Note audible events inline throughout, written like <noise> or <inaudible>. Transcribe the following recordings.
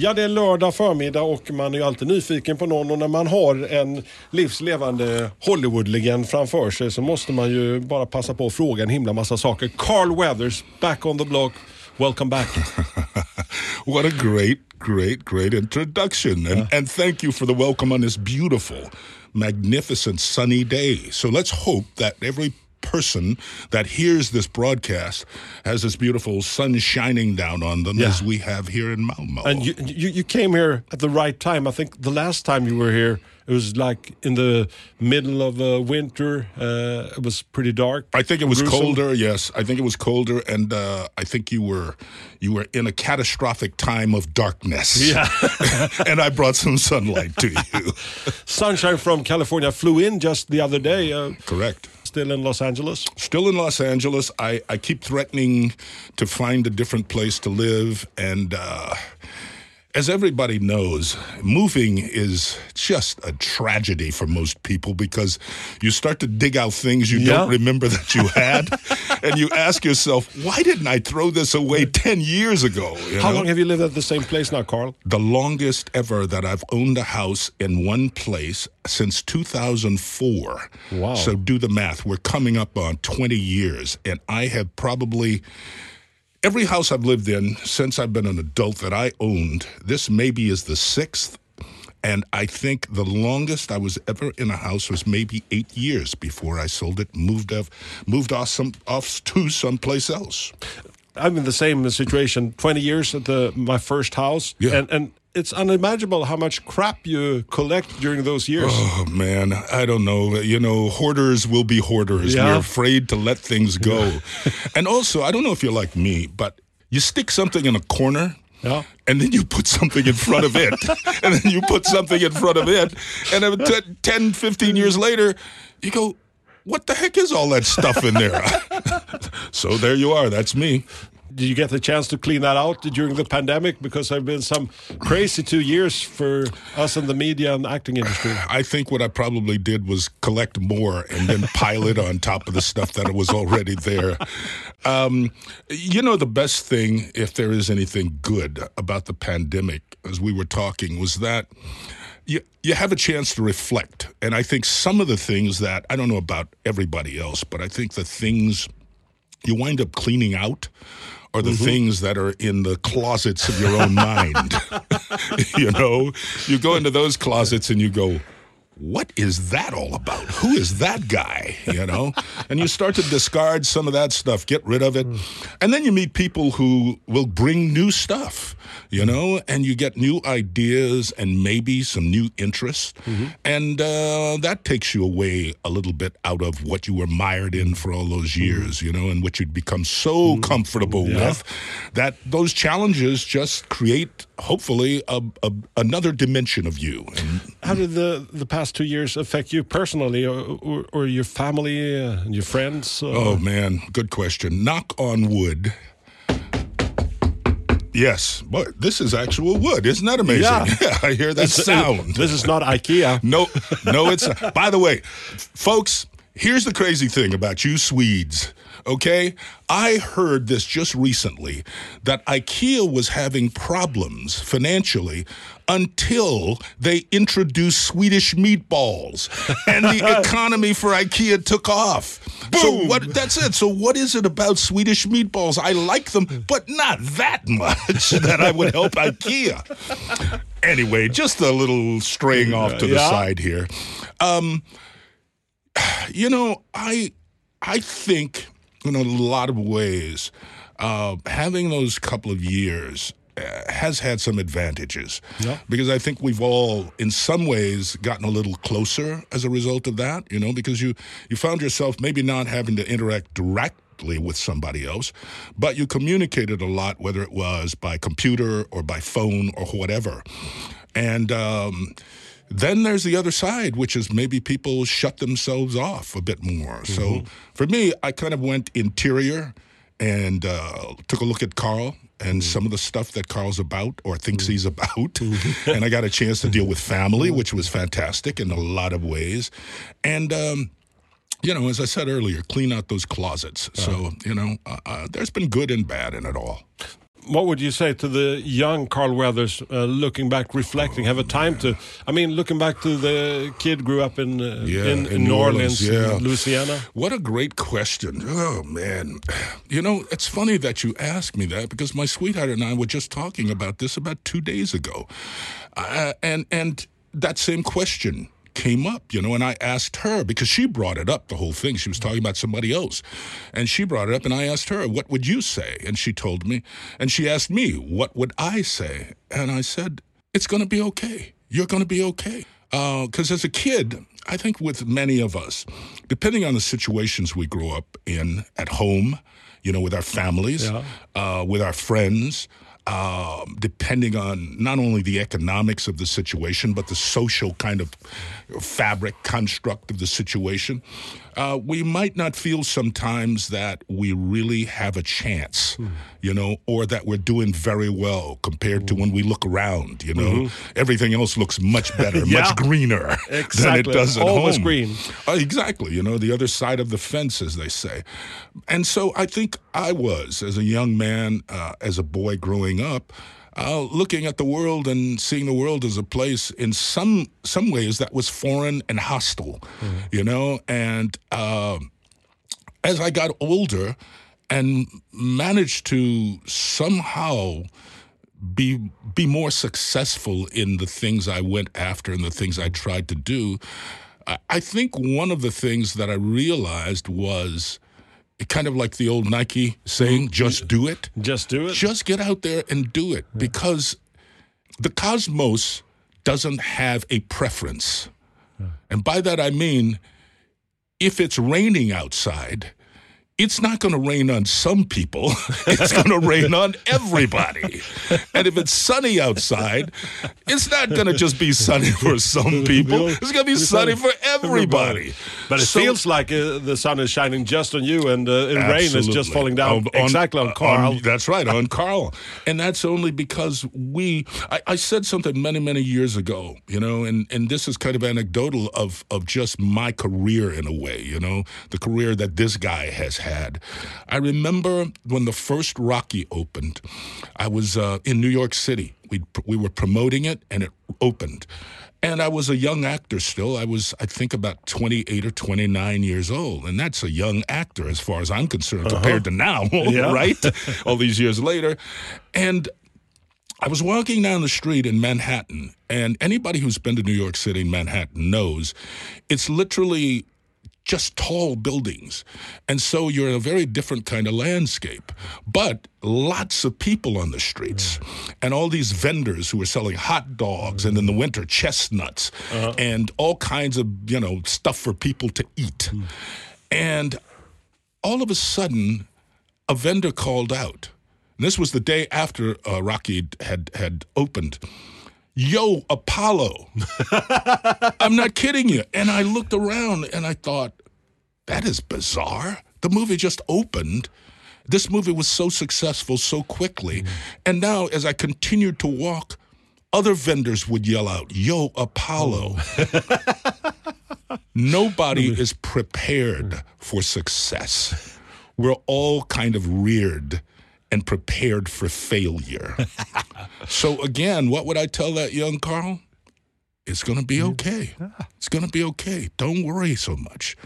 Ja, det är lördag förmiddag och man är ju alltid nyfiken på någon och när man har en livslevande Hollywood-legend framför sig så måste man ju bara passa på att fråga en himla massa saker. Carl Weathers, back on the block. Welcome back. <laughs> What a great, great, great introduction. And, and thank you for the welcome on this beautiful, magnificent sunny day. So let's hope that every person that hears this broadcast has this beautiful sun shining down on them Yeah. as we have here in Malmo. And you, you, you came here at the right time. I think the last time you were here, it was like in the middle of uh, winter. Uh, it was pretty dark. I think it was gruesome. colder. Yes, I think it was colder, and uh, I think you were you were in a catastrophic time of darkness. Yeah. <laughs> <laughs> and I brought some sunlight to you. <laughs> Sunshine from California flew in just the other day. Uh, Correct. Still in Los Angeles. Still in Los Angeles. I, I keep threatening to find a different place to live. And uh, as everybody knows, moving is just a tragedy for most people because you start to dig out things you don't remember that you had. <laughs> and you ask yourself, why didn't I throw this away 10 years ago? you How know? long have you lived at the same place now, Carl? the longest ever that I've owned a house in one place since 2004. Wow. So do the math. We're coming up on 20 years, and I have probably. Every house I've lived in since I've been an adult that I owned, this maybe is the sixth. And I think the longest I was ever in a house was maybe eight years before I sold it, moved off, moved off some off to someplace else. I'm in the same situation. Twenty years at the my first house, Yeah. and and it's unimaginable how much crap you collect during those years. Oh man, I don't know. You know, hoarders will be hoarders. Yeah. We're afraid to let things go. <laughs> and also, I don't know if you're like me, but you stick something in a corner. Yeah. And then you put something in front of it. <laughs> <laughs> and then you put something in front of it. And then t- 10, 15 years later, you go, what the heck is all that stuff in there? so there you are. That's me. Did you get the chance to clean that out during the pandemic? Because there have been some crazy two years for us in the media and acting industry. <sighs> I think what I probably did was collect more and then pile it on top of the stuff that was already there. Um, you know, the best thing, if there is anything good about the pandemic, as we were talking, was that you, you have a chance to reflect. And I think some of the things that, I don't know about everybody else, but I think the things you wind up cleaning out are the mm-hmm. things that are in the closets of your own mind. <laughs> you know, you go into those closets and you go, what is that all about? Who is that guy? You know? and you start to discard some of that stuff, get rid of it. Mm. And then you meet people who will bring new stuff, you know, and you get new ideas and maybe some new interests. And uh, that takes you away a little bit out of what you were mired in for all those years, you know, and what you'd become so comfortable with that those challenges just create, hopefully, a, a, another dimension of you. And How did the the past two years affect you personally, or or, or your family uh, and your friends? Uh, Oh man, good question. Knock on wood. Yes, but this is actual wood. Isn't that amazing? Yeah. <laughs> I hear that it's- sound. This is not IKEA. No, no, it's. by the way, folks, here's the crazy thing about you Swedes. Okay, I heard this just recently that IKEA was having problems financially until they introduced Swedish meatballs, and the <laughs> economy for IKEA took off. Boom. So what? That's it. So what is it about Swedish meatballs? I like them, but not that <laughs> much that I would help IKEA. Anyway, just a little straying off to the Yeah. side here. Um, you know, I I think in a lot of ways, uh, having those couple of years has had some advantages Yeah. because I think we've all, in some ways, gotten a little closer as a result of that. You know, because you you found yourself maybe not having to interact directly with somebody else, but you communicated a lot, whether it was by computer or by phone or whatever, and. Um, Then there's the other side, which is maybe people shut themselves off a bit more. So for me, I kind of went interior and uh, took a look at Carl and some of the stuff that Carl's about or thinks he's about. <laughs> and I got a chance to deal with family, which was fantastic in a lot of ways. And, um, you know, as I said earlier, clean out those closets. So, you know, uh, uh, there's been good and bad in it all. What would you say to the young Carl Weathers uh, looking back, reflecting, have a time to? I mean, looking back to the kid grew up in uh, Yeah, in, in New New Orleans, Orleans, yeah. Louisiana. What a great question. Oh, man. You know, it's funny that you asked me that because my sweetheart and I were just talking about this about two days ago. Uh, and, and that same question came up, you know, and I asked her because she brought it up, the whole thing. She was talking about somebody else. And she brought it up, and I asked her, What would you say? And she told me. And she asked me, What would I say? And I said, It's going to be okay. You're going to be okay. Because as a kid, I think with many of us, depending on the situations we grow up in at home, you know, with our families, uh, with our friends, um, depending on not only the economics of the situation, but the social kind of fabric construct of the situation, uh, we might not feel sometimes that we really have a chance, you know, or that we're doing very well compared to when we look around, you know. Everything else looks much <laughs> better, Yeah. much greener <laughs> than it does at Always home. green. Uh, exactly. You know, the other side of the fence, as they say. And so I think I was, as a young man, uh, as a boy growing up, uh, looking at the world and seeing the world as a place in some some ways that was foreign and hostile, you know. And um as I got older and managed to somehow be be more successful in the things I went after and the things I tried to do, I, I think one of the things that I realized was kind of like the old Nike saying, mm. just do it. Just do it. Just get out there and do it because the cosmos doesn't have a preference. And by that I mean, if it's raining outside, it's not going to rain on some people. <laughs> It's going to rain on everybody. And if it's sunny outside, it's not going to just be sunny for some <laughs> people. It's going to be sunny for everybody. But it So- feels like uh, the sun is shining just on you, and, uh, and rain is just falling down On- exactly on Carl. that's right, on Carl. And that's only because we, I, I said something many, many years ago, you know, and, and this is kind of anecdotal of, of just my career in a way, you know, the career that this guy has had. I remember when the first Rocky opened, I was uh, in New York City. We, we were promoting it and it opened. And I was a young actor still. I was, I think, about 28 or 29 years old. And that's a young actor as far as I'm concerned compared to now, <laughs> right? <laughs> All these years later. And I was walking down the street in Manhattan, and anybody who's been to New York City Manhattan knows it's literally just tall buildings. And so you're in a very different kind of landscape. But lots of people on the streets and all these vendors who are selling hot dogs and in the winter chestnuts and all kinds of, you know, stuff for people to eat. And all of a sudden, a vendor called out. And this was the day after uh, Rocky had had opened. Yo, Apollo. <laughs> I'm not kidding you. And I looked around and I thought, that is bizarre. The movie just opened. This movie was so successful so quickly. And now, as I continued to walk, other vendors would yell out, Yo, Apollo. <laughs> Nobody is prepared for success. We're all kind of reared and prepared for failure. <laughs> so, again, what would I tell that young Carl? It's going to be okay. <laughs> It's going to be okay. Don't worry so much.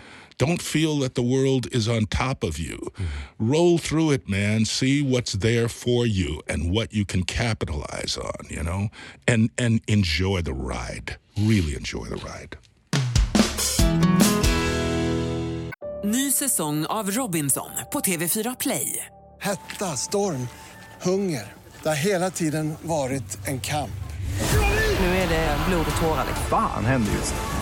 Don't feel that the world is on top of you. Roll through it, man. See what's there for you and what you can capitalize on, you know? And and enjoy the ride. Really enjoy the ride. Ny säsong av Robinson på TV4 Play. Hetta, storm, hunger. Det har hela tiden varit en kamp. Nu är det blod och tårar. Fan händer just nu.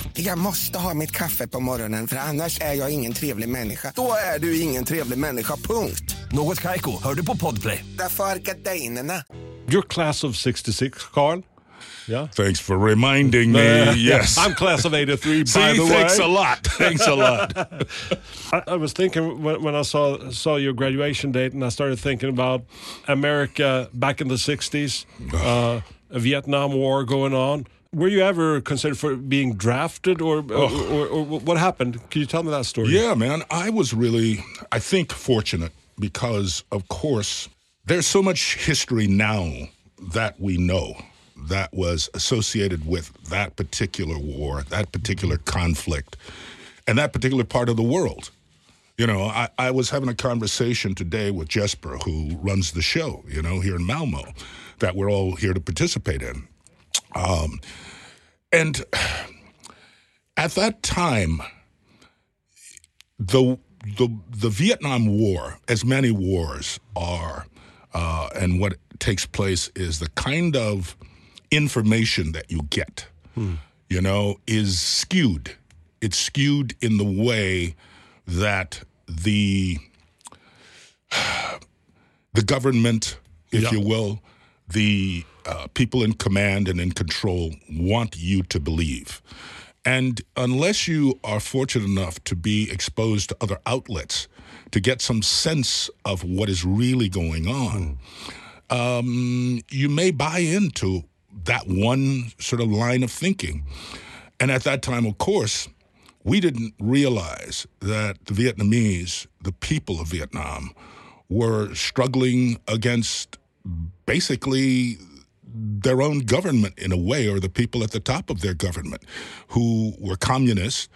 Jag måste ha mitt kaffe på morgonen för annars är jag ingen trevlig människa. Då är du ingen trevlig människa, punkt. Något Kaiko, hör du på Podplay. Därför är gardinerna. Your class of 66, Carl? Yeah. Thanks for reminding me. <laughs> Yes. I'm class of 83, <laughs> See, by the way. thanks a lot. <laughs> Thanks a lot. I, I was thinking when, when I saw saw your graduation date, and I started thinking about America back in the '60s, <sighs> uh, a Vietnam War going on. Were you ever considered for being drafted, or, or, or, or what happened? Can you tell me that story? Yeah, man. I was really, I think, fortunate because, of course, there's so much history now that we know that was associated with that particular war, that particular conflict, and that particular part of the world. You know, I, I was having a conversation today with Jesper, who runs the show, you know, here in Malmo, that we're all here to participate in. Um, and at that time, the the the Vietnam War, as many wars are, uh, and what takes place is the kind of information that you get, you know, is skewed. It's skewed in the way that the <sighs> the government, if Yeah. you will, the uh, people in command and in control want you to believe. And unless you are fortunate enough to be exposed to other outlets to get some sense of what is really going on, um, you may buy into that one sort of line of thinking. And at that time, of course, we didn't realize that the Vietnamese, the people of Vietnam, were struggling against basically their own government in a way, or the people at the top of their government who were communists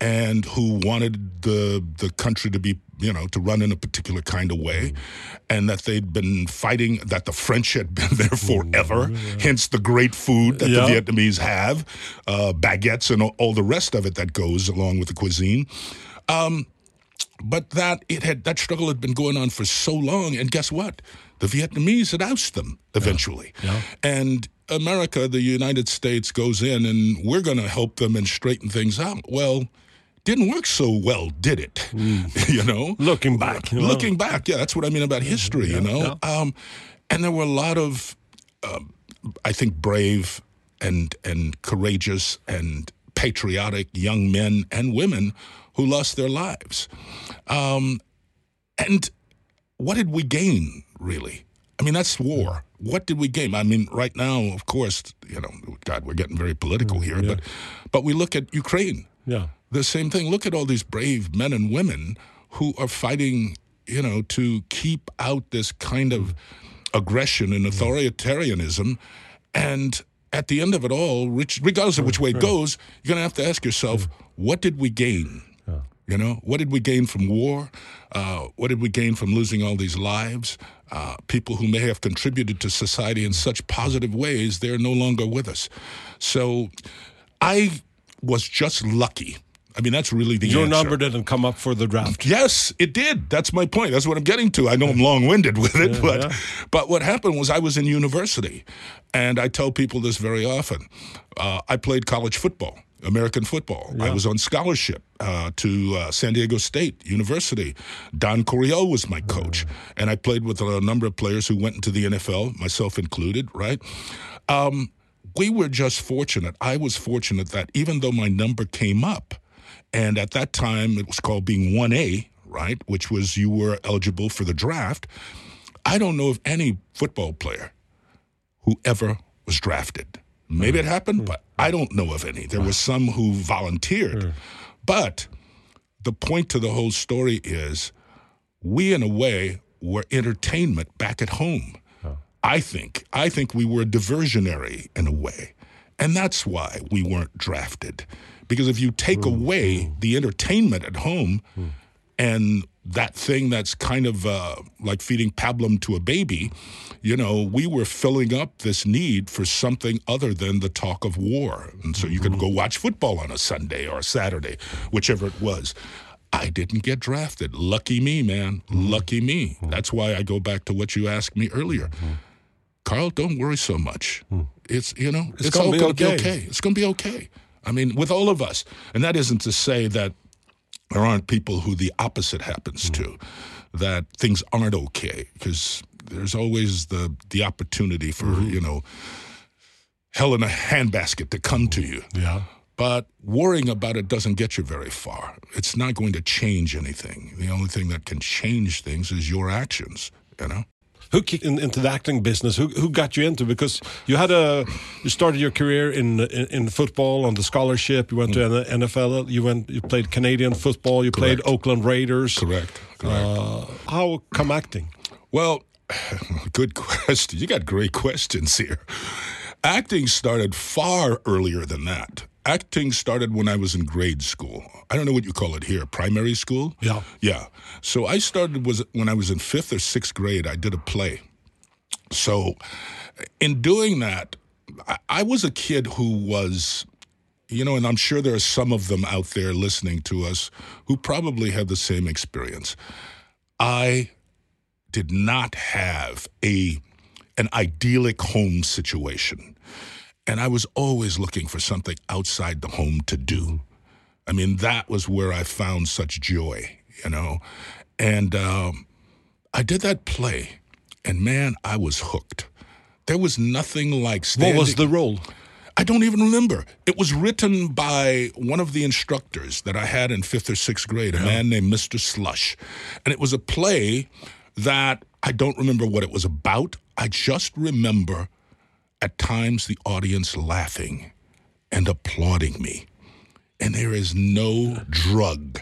and who wanted the the country to be, you know, to run in a particular kind of way, and that they'd been fighting that the French had been <laughs> there forever. Hence the great food that Yeah. the Vietnamese have, uh, baguettes and all, all the rest of it that goes along with the cuisine. Um, but that it had that struggle had been going on for so long, and guess what? The Vietnamese had ousted them eventually, and America, the United States, goes in and we're going to help them and straighten things out. Well, didn't work so well, did it? <laughs> you know, Looking back, you know. looking back, yeah, that's what I mean about history. you know, um, and there were a lot of, um, I think, brave and and courageous and patriotic young men and women who lost their lives. Um, and what did we gain, really? I mean, that's war. What did we gain? I mean, right now, of course, you know, God, we're getting very political mm, here, but but we look at Ukraine. Yeah. The same thing. Look at all these brave men and women who are fighting, you know, to keep out this kind of aggression and mm. authoritarianism. And at the end of it all, regardless of which way it goes, you're going to have to ask yourself, mm. what did we gain? You know, what did we gain from war? Uh, what did we gain from losing all these lives? Uh, people who may have contributed to society in such positive ways, they're no longer with us. So I was just lucky. I mean, that's really the Your answer. number didn't come up for the draft. Yes, it did. That's my point. That's what I'm getting to. I know I'm long-winded with it, but but what happened was I was in university, and I tell people this very often. Uh, I played college football, American football. I was on scholarship uh, to uh, San Diego State University. Don Coryell was my coach, and I played with a number of players who went into the NFL, myself included. Right. Um, we were just fortunate. I was fortunate that even though my number came up, and at that time it was called being 1A, right, which was you were eligible for the draft. I don't know of any football player who ever was drafted. Maybe it mm. happened, mm. but I don't know of any. There were some who volunteered. Mm. But the point to the whole story is we, in a way, were entertainment back at home. Oh. I think. I think we were diversionary in a way. And that's why we weren't drafted. Because if you take away the entertainment at home, And that thing that's kind of uh, like feeding pablum to a baby, you know, we were filling up this need for something other than the talk of war. And so you could go mm-hmm. watch football on a Sunday or a Saturday, whichever it was. I didn't get drafted. Lucky me, man. Mm-hmm. Lucky me. Mm-hmm. That's why I go back to what you asked me earlier. Carl, don't worry so much. Mm. It's you know, it's, gonna all be going to be okay. okay. It's going to be okay. I mean, with all of us, and that isn't to say that there aren't people who the opposite happens to, mm-hmm. that things aren't okay because there's always the the opportunity for mm-hmm. you know hell in a handbasket to come to you. Yeah. But worrying about it doesn't get you very far. It's not going to change anything. The only thing that can change things is your actions. You know. Who kicked in, into the acting business? Who who got you into? Because you had a you started your career in in, in football on the scholarship. You went to the NFL. You went you played Canadian football. You played Oakland Raiders. Correct. Correct. Uh, how come acting? Well, <laughs> good question. You got great questions here. Acting started far earlier than that. Acting started when I was in grade school. I don't know what you call it here, primary school? Yeah. Yeah. So I started was when I was in 5th or 6th grade, I did a play. So in doing that, I, I was a kid who was you know, and I'm sure there are some of them out there listening to us who probably had the same experience. I did not have a an idyllic home situation. And I was always looking for something outside the home to do. I mean, that was where I found such joy, you know. And um, I did that play, and man, I was hooked. There was nothing like standing. What was the role? I don't even remember. It was written by one of the instructors that I had in fifth or sixth grade, a man named Mr. Slush. And it was a play that I don't remember what it was about. I just remember at times the audience laughing and applauding me. And there is no drug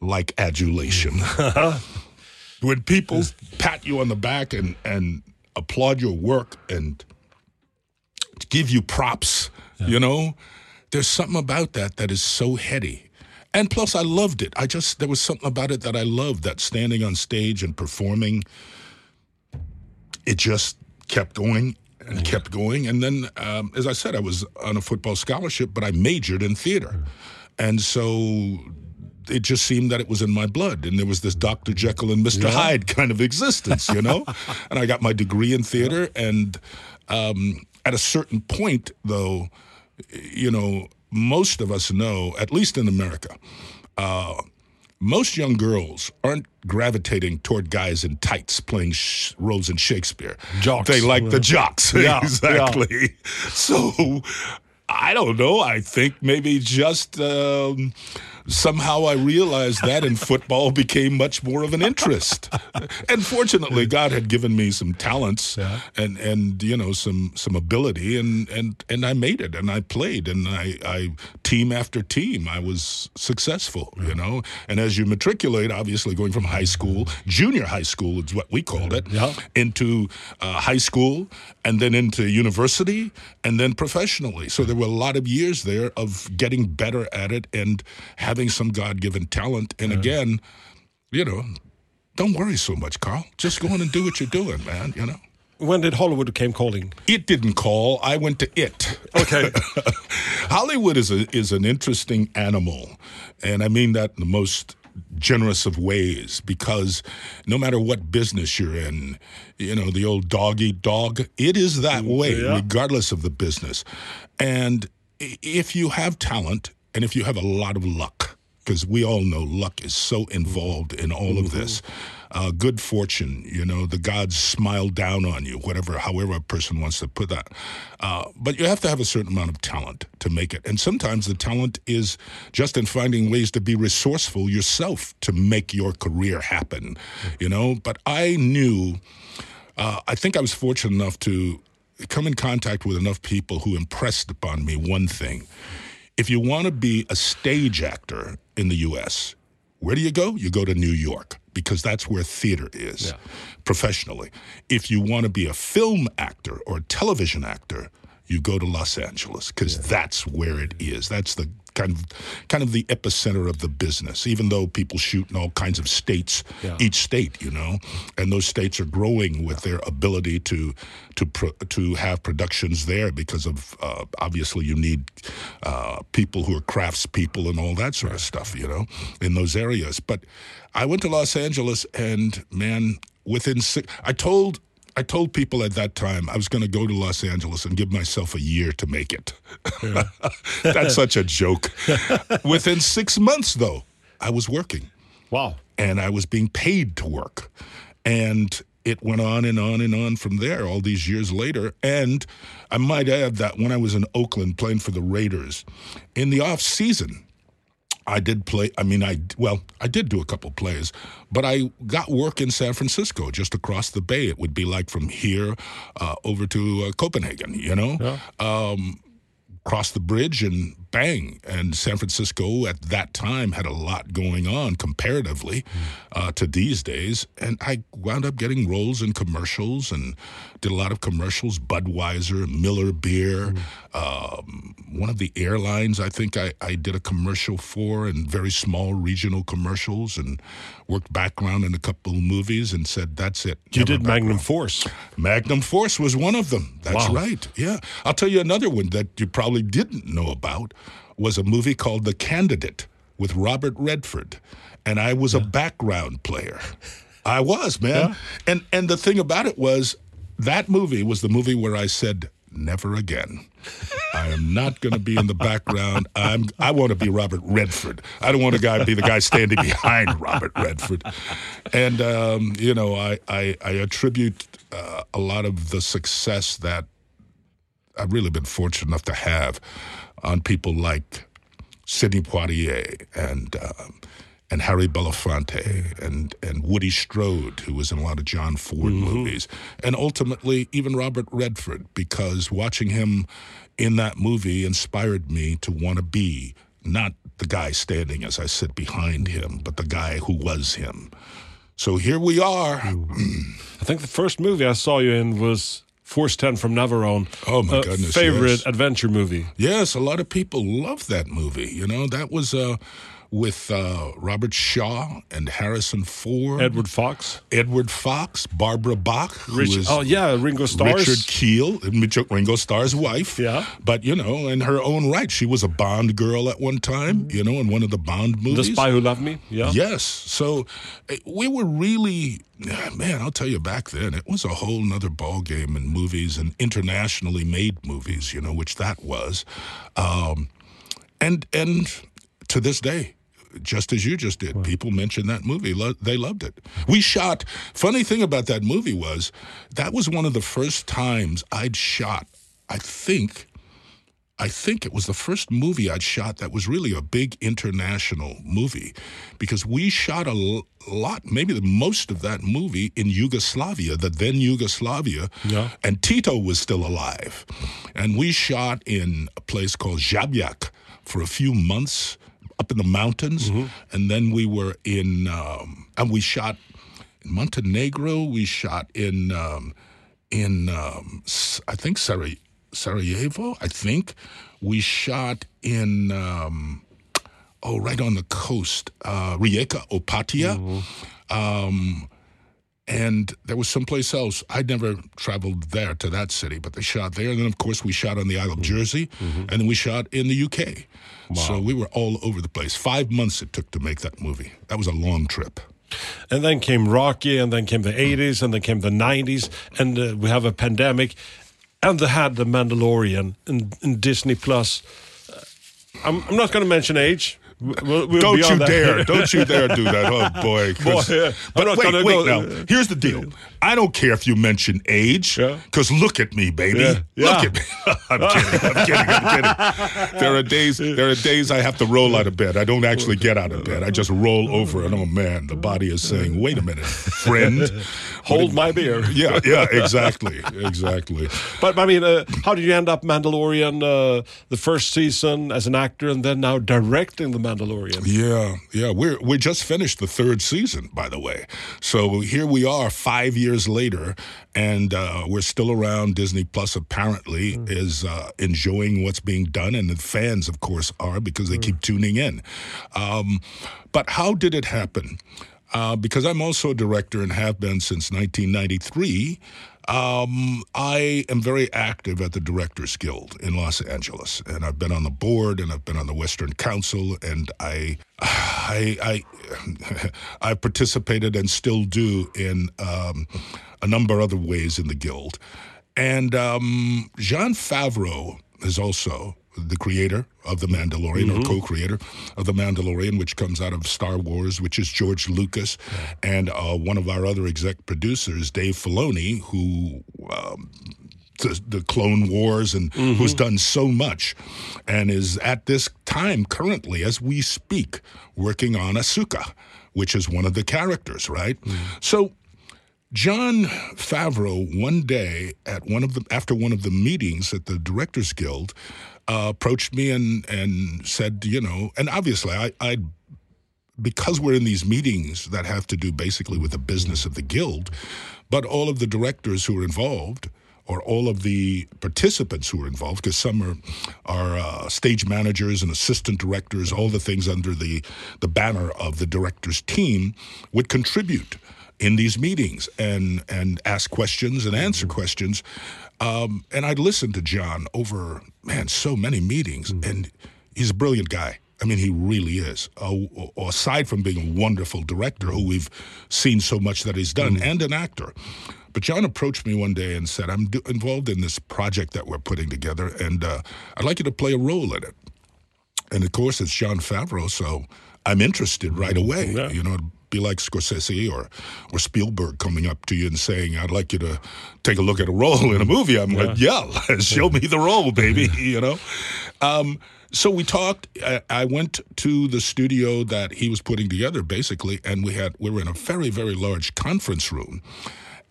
like adulation. <laughs> when people pat you on the back and, and applaud your work and give you props, you know, there's something about that that is so heady. And plus, I loved it. I just, there was something about it that I loved, that standing on stage and performing, it just kept going and kept going. And then, um, as I said, I was on a football scholarship, but I majored in theater. And so it just seemed that it was in my blood. And there was this Dr. Jekyll and Mr. Hyde kind of existence, you know? <laughs> and I got my degree in theater. And um, at a certain point, though, you know, most of us know, at least in America, uh, most young girls aren't gravitating toward guys in tights playing sh- roles in Shakespeare. Jocks. They like the jocks. <laughs> Yeah, exactly. So I don't know. I think maybe just um, somehow I realized that in football became much more of an interest. and fortunately, God had given me some talents and and you know some some ability, and and and I made it, and I played, and I, I team after team, I was successful. You know, and as you matriculate, obviously going from high school, junior high school is what we called it, Yeah. into uh, high school, and then into university, and then professionally. So there were a lot of years there of getting better at it and having some God given talent. And again, you know, don't worry so much, Carl. Just go on and do what you're doing, man. You know, When did Hollywood came calling? it didn't call. I went to it. Okay. <laughs> Hollywood is a is an interesting animal, and I mean that in the most generous of ways because no matter what business you're in, you know, the old dog eat dog, it is that mm, way yeah. regardless of the business. And if you have talent and if you have a lot of luck, because we all know luck is so involved in all of this. Uh, good fortune, you know, the gods smile down on you, whatever, however a person wants to put that. Uh, but you have to have a certain amount of talent to make it. And sometimes the talent is just in finding ways to be resourceful yourself to make your career happen, you know. But I knew, uh, I think I was fortunate enough to come in contact with enough people who impressed upon me one thing. If you want to be a stage actor in the U.S., where do you go? You go to New York because that's where theater is professionally. If you want to be a film actor or a television actor, you go to Los Angeles because that's where it is. That's the kind of kind of the epicenter of the business. Even though people shoot in all kinds of states, Yeah. each state, you know, and those states are growing with their ability to to pro, to have productions there because of uh, obviously you need uh, people who are craftspeople and all that sort of stuff, you know, in those areas. But I went to Los Angeles, and man, within six, I told. I told people at that time I was going to go to Los Angeles and give myself a year to make it. <laughs> That's such a joke. <laughs> Within six months, though, I was working Wow. and I was being paid to work. And it went on and on and on from there all these years later. And I might add that when I was in Oakland playing for the Raiders, in the off season, I did play. I mean, I well, I did do a couple plays, but I got work in San Francisco, just across the bay. It would be like from here uh, over to uh, Copenhagen. You know, um, cross the bridge and bang. And San Francisco at that time had a lot going on comparatively uh, to these days. And I wound up getting roles in commercials and did a lot of commercials Budweiser, Miller Beer. Um, one of the airlines I think I, I did a commercial for and very small regional commercials and worked background in a couple of movies and said, that's it. You did Magnum. Force. Magnum Force was one of them. That's Wow. right. Yeah. I'll tell you another one that you probably didn't know about was a movie called The Candidate with Robert Redford. And I was a background player. I was, man. And and the thing about it was that movie was the movie where I said never again. I am not going to be in the background. I'm I want to be Robert Redford. I don't want a guy to be the guy standing behind Robert Redford. And um, you know, I I, I attribute uh, a lot of the success that I've really been fortunate enough to have on people like Sidney Poitier and um, and Harry Belafonte and and Woody Strode, who was in a lot of John Ford movies, and ultimately even Robert Redford, because watching him in that movie inspired me to want to be not the guy standing as I sit behind him, but the guy who was him. So here we are. <clears throat> I think the first movie I saw you in was Force 10 from Navarone. Oh, my A goodness, Favorite yes. adventure movie. Yes, a lot of people love that movie. You know, that was uh, with uh, Robert Shaw and Harrison Ford, Edward Fox. Edward Fox, Barbara Bach, Rich, is oh, yeah, Ringo Starr. Richard Kiel, Ringo Starr's wife. Yeah. But, you know, in her own right, she was a Bond girl at one time, you know, in one of the Bond movies, The. Spy Who Loved Me. Yeah. Yes. So eh, we were really, man, I'll tell you back then, it was a whole nother ball game in movies and internationally made movies, you know, which that was. Um, and, and to this day, just as you just did, people mentioned that movie. Lo- they loved it. We shot. Funny thing about that movie was that was one of the first times I'd shot. I think I think it was the first movie I'd shot that was really a big international movie because we shot a l- lot, maybe the most of that movie in Yugoslavia, the then Yugoslavia, Yeah. and Tito was still alive. And we shot in a place called Žabljak for a few months up in the mountains. And then we were in, um, and we shot in Montenegro, we shot in, um, in um, I think Sarajevo. Sarajevo, I think. We shot in um, oh, right on the coast, uh, Rijeka, Opatija. Um, and there was someplace else. I'd never traveled there to that city, but they shot there. And then, of course, we shot on the Isle of Jersey, and then we shot in the UK. So we were all over the place. Five months it took to make that movie. That was a long trip. And then came Rocky, and then came the 80s, and then came the 90s, and uh, we have a pandemic. And they had The Mandalorian in, in Disney Plus. Uh, I'm, I'm not going to mention age. We'll, we'll Don't you dare! <laughs> Don't you dare do that! Oh boy! Boy, yeah. I'm But not wait, wait go- now. Here's the deal. I don't care if you mention age, Yeah. because look at me, baby. Yeah. Look Yeah. at me. <laughs> I'm kidding. I'm kidding. I'm kidding. <laughs> There are days. There are days I have to roll out of bed. I don't actually get out of bed. I just roll over, and oh man, the body is saying, "Wait a minute, friend." Hold my beer. Yeah, yeah, exactly, exactly. But I mean, uh, how did you end up Mandalorian, uh, the first season as an actor, and then now directing the Mandalorian. Yeah, yeah. We're we just finished the third season, by the way. So here we are, five years later, and uh, we're still around. Disney Plus apparently is uh, enjoying what's being done, and the fans, of course, are because they keep tuning in. Um, but how did it happen? Uh, because I'm also a director and have been since 1993. Um, I am very active at the Directors Guild in Los Angeles, and I've been on the board and I've been on the Western Council, and I, <sighs> I, I, <sighs> I participated and still do in um, a number of other ways in the guild, and um, Jon Favreau is also the creator of The Mandalorian or co creator of The Mandalorian, which comes out of Star Wars, which is George Lucas, and uh, one of our other exec producers, Dave Filoni, who. Um, the, the Clone Wars and who's done so much, and is at this time currently, as we speak, working on Ahsoka, which is one of the characters, right? So Jon Favreau one day at one of the after one of the meetings at the Directors Guild uh, approached me and and said, you know, and obviously I I because we're in these meetings that have to do basically with the business of the guild, but all of the directors who are involved or all of the participants who are involved, because some are are uh, stage managers and assistant directors, all the things under the the banner of the directors team, would contribute in these meetings and and ask questions and answer questions. Um, and I'd listen to Jon over man so many meetings, and he's a brilliant guy. I mean, he really is. Uh, aside from being a wonderful director, who we've seen so much that he's done, and an actor. But Jon approached me one day and said, "I'm do- involved in this project that we're putting together, and uh, I'd like you to play a role in it." And of course, it's Jon Favreau, so I'm interested right away. You know, be like Scorsese or or Spielberg coming up to you and saying, "I'd like you to take a look at a role in a movie." I'm like, "Yeah, <laughs> show me the role, baby." <laughs> you know. Um, so we talked. I, I went to the studio that he was putting together, basically, and we had we were in a very very large conference room,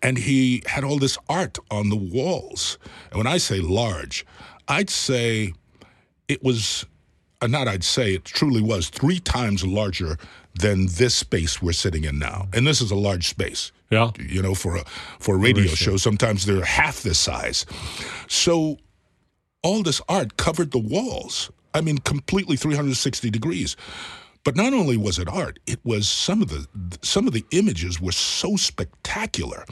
and he had all this art on the walls. And when I say large, I'd say it was uh, not I'd say it truly was three times larger than this space we're sitting in now. And this is a large space. Yeah. You know, for a for a radio show, sometimes they're half this size. So all this art covered the walls. I mean, completely 360 degrees. But not only was it art, it was some of the some of the images were so spectacular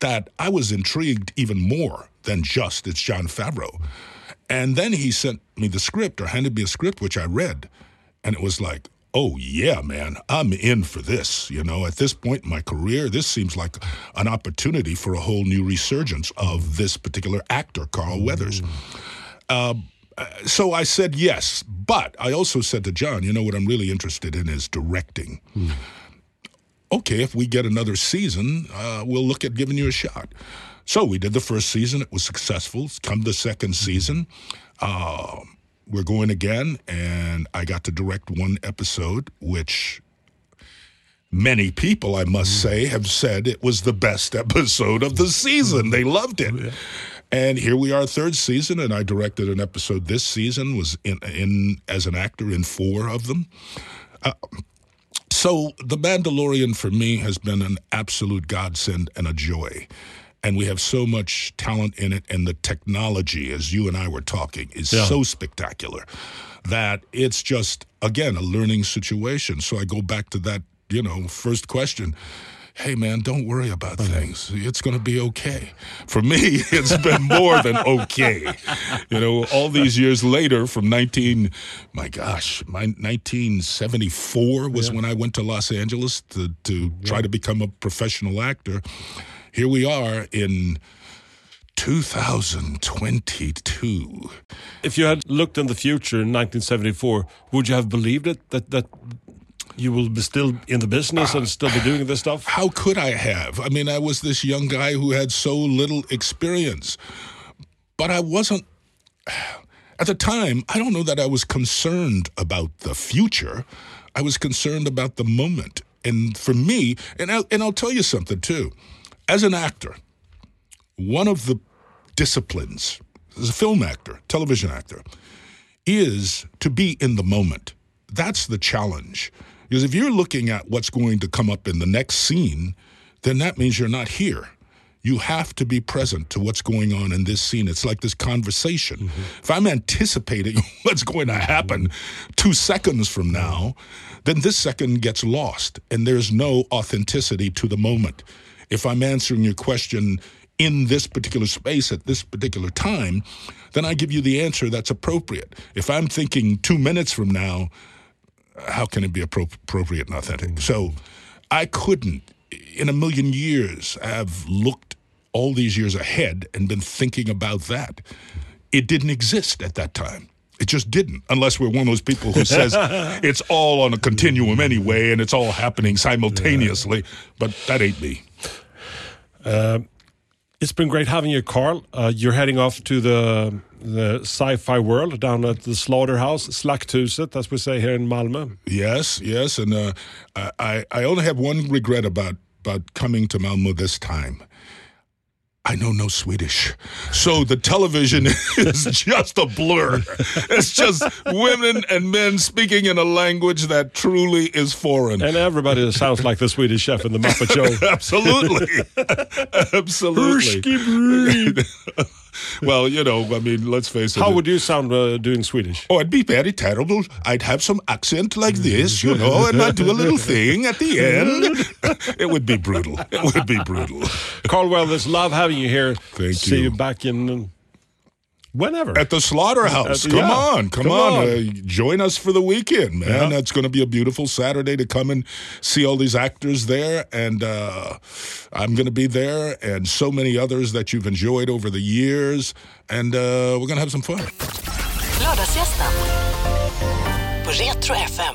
that I was intrigued even more than just it's Jon Favreau. And then he sent me the script or handed me a script which I read, and it was like, oh yeah, man, I'm in for this. You know, at this point in my career, this seems like an opportunity for a whole new resurgence of this particular actor, Carl Weathers. Um, uh, so I said yes, but I also said to Jon, you know what I'm really interested in is directing. Okay, if we get another season, uh, we'll look at giving you a shot. So we did the first season; it was successful. Come the second season, uh, we're going again, and I got to direct one episode, which many people, I must say, have said it was the best <laughs> episode of the season. They loved it. And here we are, third season, and I directed an episode this season. Was in, in as an actor in four of them. Uh, so the Mandalorian for me has been an absolute godsend and a joy. And we have so much talent in it, and the technology, as you and I were talking, is Yeah. so spectacular that it's just again a learning situation. So I go back to that, you know, first question. Hey man, don't worry about things. It's going to be okay. For me, <laughs> it's been more than okay. You know, all these years later, from 19, my gosh, my 1974 was when I went to Los Angeles to to try to become a professional actor. Here we are in 2022. If you had looked in the future in 1974, would you have believed it that that you will be still in the business and still be doing this stuff? How could I have? I mean, I was this young guy who had so little experience. But I wasn't, at the time, I don't know that I was concerned about the future. I was concerned about the moment. And for me, and I'll, and I'll tell you something too. As an actor, one of the disciplines, as a film actor, television actor, is to be in the moment. that's the challenge. Because if you're looking at what's going to come up in the next scene, then that means you're not here. You have to be present to what's going on in this scene. It's like this conversation. Mm-hmm. If I'm anticipating <laughs> what's going to happen mm-hmm. two seconds from now, then this second gets lost and there's no authenticity to the moment. If I'm answering your question in this particular space at this particular time, then I give you the answer that's appropriate. If I'm thinking two minutes from now, how can it be appro- appropriate and authentic? Mm-hmm. So I couldn't, in a million years, have looked all these years ahead and been thinking about that. It didn't exist at that time. It just didn't, unless we're one of those people who says <laughs> it's all on a continuum anyway and it's all happening simultaneously. But that ain't me. It's been great having you, Carl. Uh, you're heading off to the the sci-fi world down at the slaughterhouse, Slakthuset, as we say here in Malmö. Yes, yes, and uh, I- I I only have one regret about about coming to Malmo this time. I know no Swedish, so the television <laughs> is just a blur. It's just women and men speaking in a language that truly is foreign. And everybody sounds like the Swedish chef in the Muppet Show. <laughs> Absolutely, <laughs> absolutely. <laughs> well, you know, I mean, let's face it. How would you sound uh, doing Swedish? Oh, it'd be very terrible. I'd have some accent like this, you know, and I'd do a little thing at the end. <laughs> It would be brutal. It would be brutal. Carl Weathers, love having you here. Thank See you. See you back in uh, whenever. At the slaughterhouse. At- come yeah, on, come, come on. on. Uh, join us for the weekend, man. Yeah. That's going to be a beautiful Saturday to come and see all these actors there. And uh, I'm going to be there, and so many others that you've enjoyed over the years. And uh, we're going to have some fun. Lördagsgästen på Retro FM.